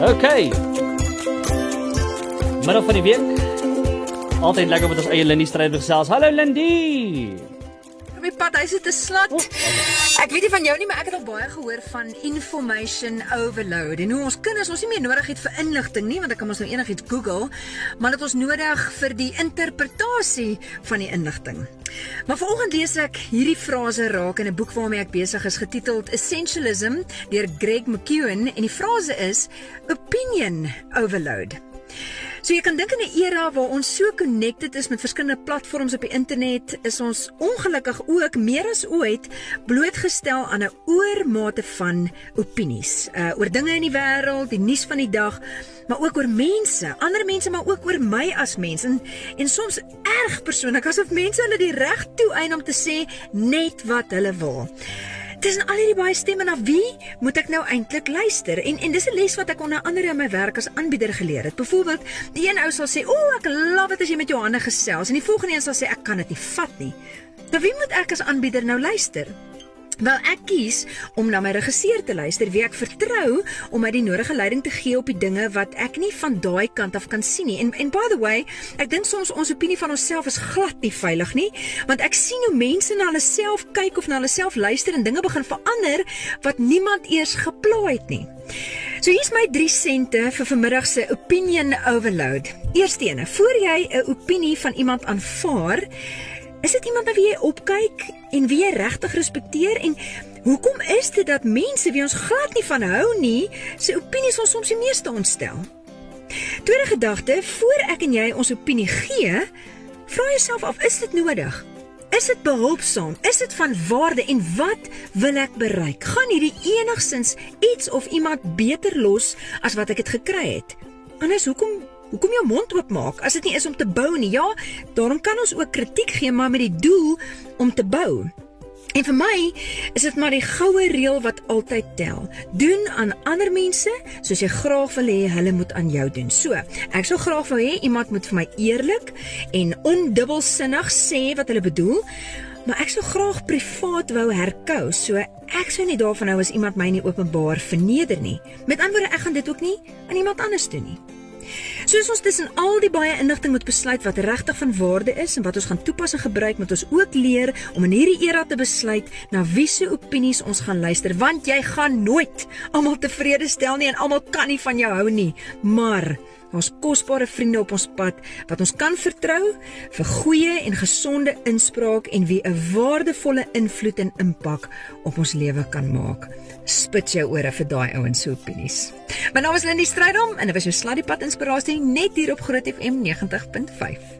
OK. Middag van die week. Altyd lekker met ons eie Lindy Stryd gesels. Hallo Lindy. Op my pad, hy sit te slat. Ek weet nie van jou nie, maar ek het al baie gehoor van information overload en hoe ons kinders ons nie meer nodig het vir inligting nie, want dan kan ons nou enigiets Google, maar dit ons nodig vir die interpretasie van die inligting. Maar vanoggend lees ek hierdie frase raak in 'n boek waarmee ek besig is getiteld Essentialism deur Greg McKeown en die frase is opinion overload. So jy kan dink in 'n era waar ons so connected is met verskillende platforms op die internet, is ons ongelukkig ook meer as ooit blootgestel aan 'n oormate van opinies, uh oor dinge in die wêreld, die nuus van die dag, maar ook oor mense, ander mense maar ook oor my as mens en en soms erg persoonlik asof mense hulle die reg toe eien om te sê net wat hulle wil. Tussen al hierdie baie stemme na wie moet ek nou eintlik luister? En en dis 'n les wat ek onder andere in my werk as aanbieder geleer het. Byvoorbeeld, die een ou sal sê, "O, ek love dit as jy met jou hande gesels." En die volgende een sal sê, "Ek kan dit nie vat nie." Nou wie moet ek as aanbieder nou luister? Wel ek kies om na my regisseur te luister wie ek vertrou om my die nodige leiding te gee op die dinge wat ek nie van daai kant af kan sien nie. En en by the way, ek dink soms ons opinie van onsself is glad nie veilig nie, want ek sien hoe mense na hulle self kyk of na hulle self luister en dinge begin verander wat niemand eers geplaai het nie. So hier's my 3 sente vir vanmiddag se opinion overload. Eerstene, voor jy 'n opinie van iemand aanvaar, Is dit iemand na wie jy opkyk en wie jy regtig respekteer en hoekom is dit dat mense wie ons glad nie van hou nie, se opinies ons soms die meeste ontstel? Tweede gedagte, voor ek en jy ons opinie gee, vra jouself af, is dit nodig? Is dit behulpsaam? Is dit van waarde en wat wil ek bereik? Gaan hierdie enigsins iets of iemand beter los as wat ek het gekry het? Anders hoekom Hoekom jou mond oop maak as dit nie is om te bou nie? Ja, daarom kan ons ook kritiek gee, maar met die doel om te bou. En vir my is dit maar die goue reël wat altyd tel. Doen aan ander mense soos jy graag wil hê hulle moet aan jou doen. So, ek sou graag wou hê iemand moet vir my eerlik en ondubbelsinnig sê wat hulle bedoel. Maar ek sou graag privaat wou herkou. So ek sou nie daarvan hou as iemand my nie openbaar verneder nie. Met ander woorde, ek gaan dit ook nie aan iemand anders doen nie. Soos ons tussen al die baie inligting moet besluit wat regtig van waarde is en wat ons gaan toepas en gebruik, moet ons ook leer om in hierdie era te besluit na wie se opinies ons gaan luister, want jy gaan nooit almal tevrede stel nie en almal kan nie van jou hou nie. Maar ons kosbare vriende op ons pad wat ons kan vertrou vir goeie en gesonde inspraak en wie 'n waardevolle invloed en impak op ons lewe kan maak. Spit jou ore vir daai ouens se opinies. My naam is Lindi Strydom en dit was jou Sladdiepad inspirasie net hier op Groot FM 90.5.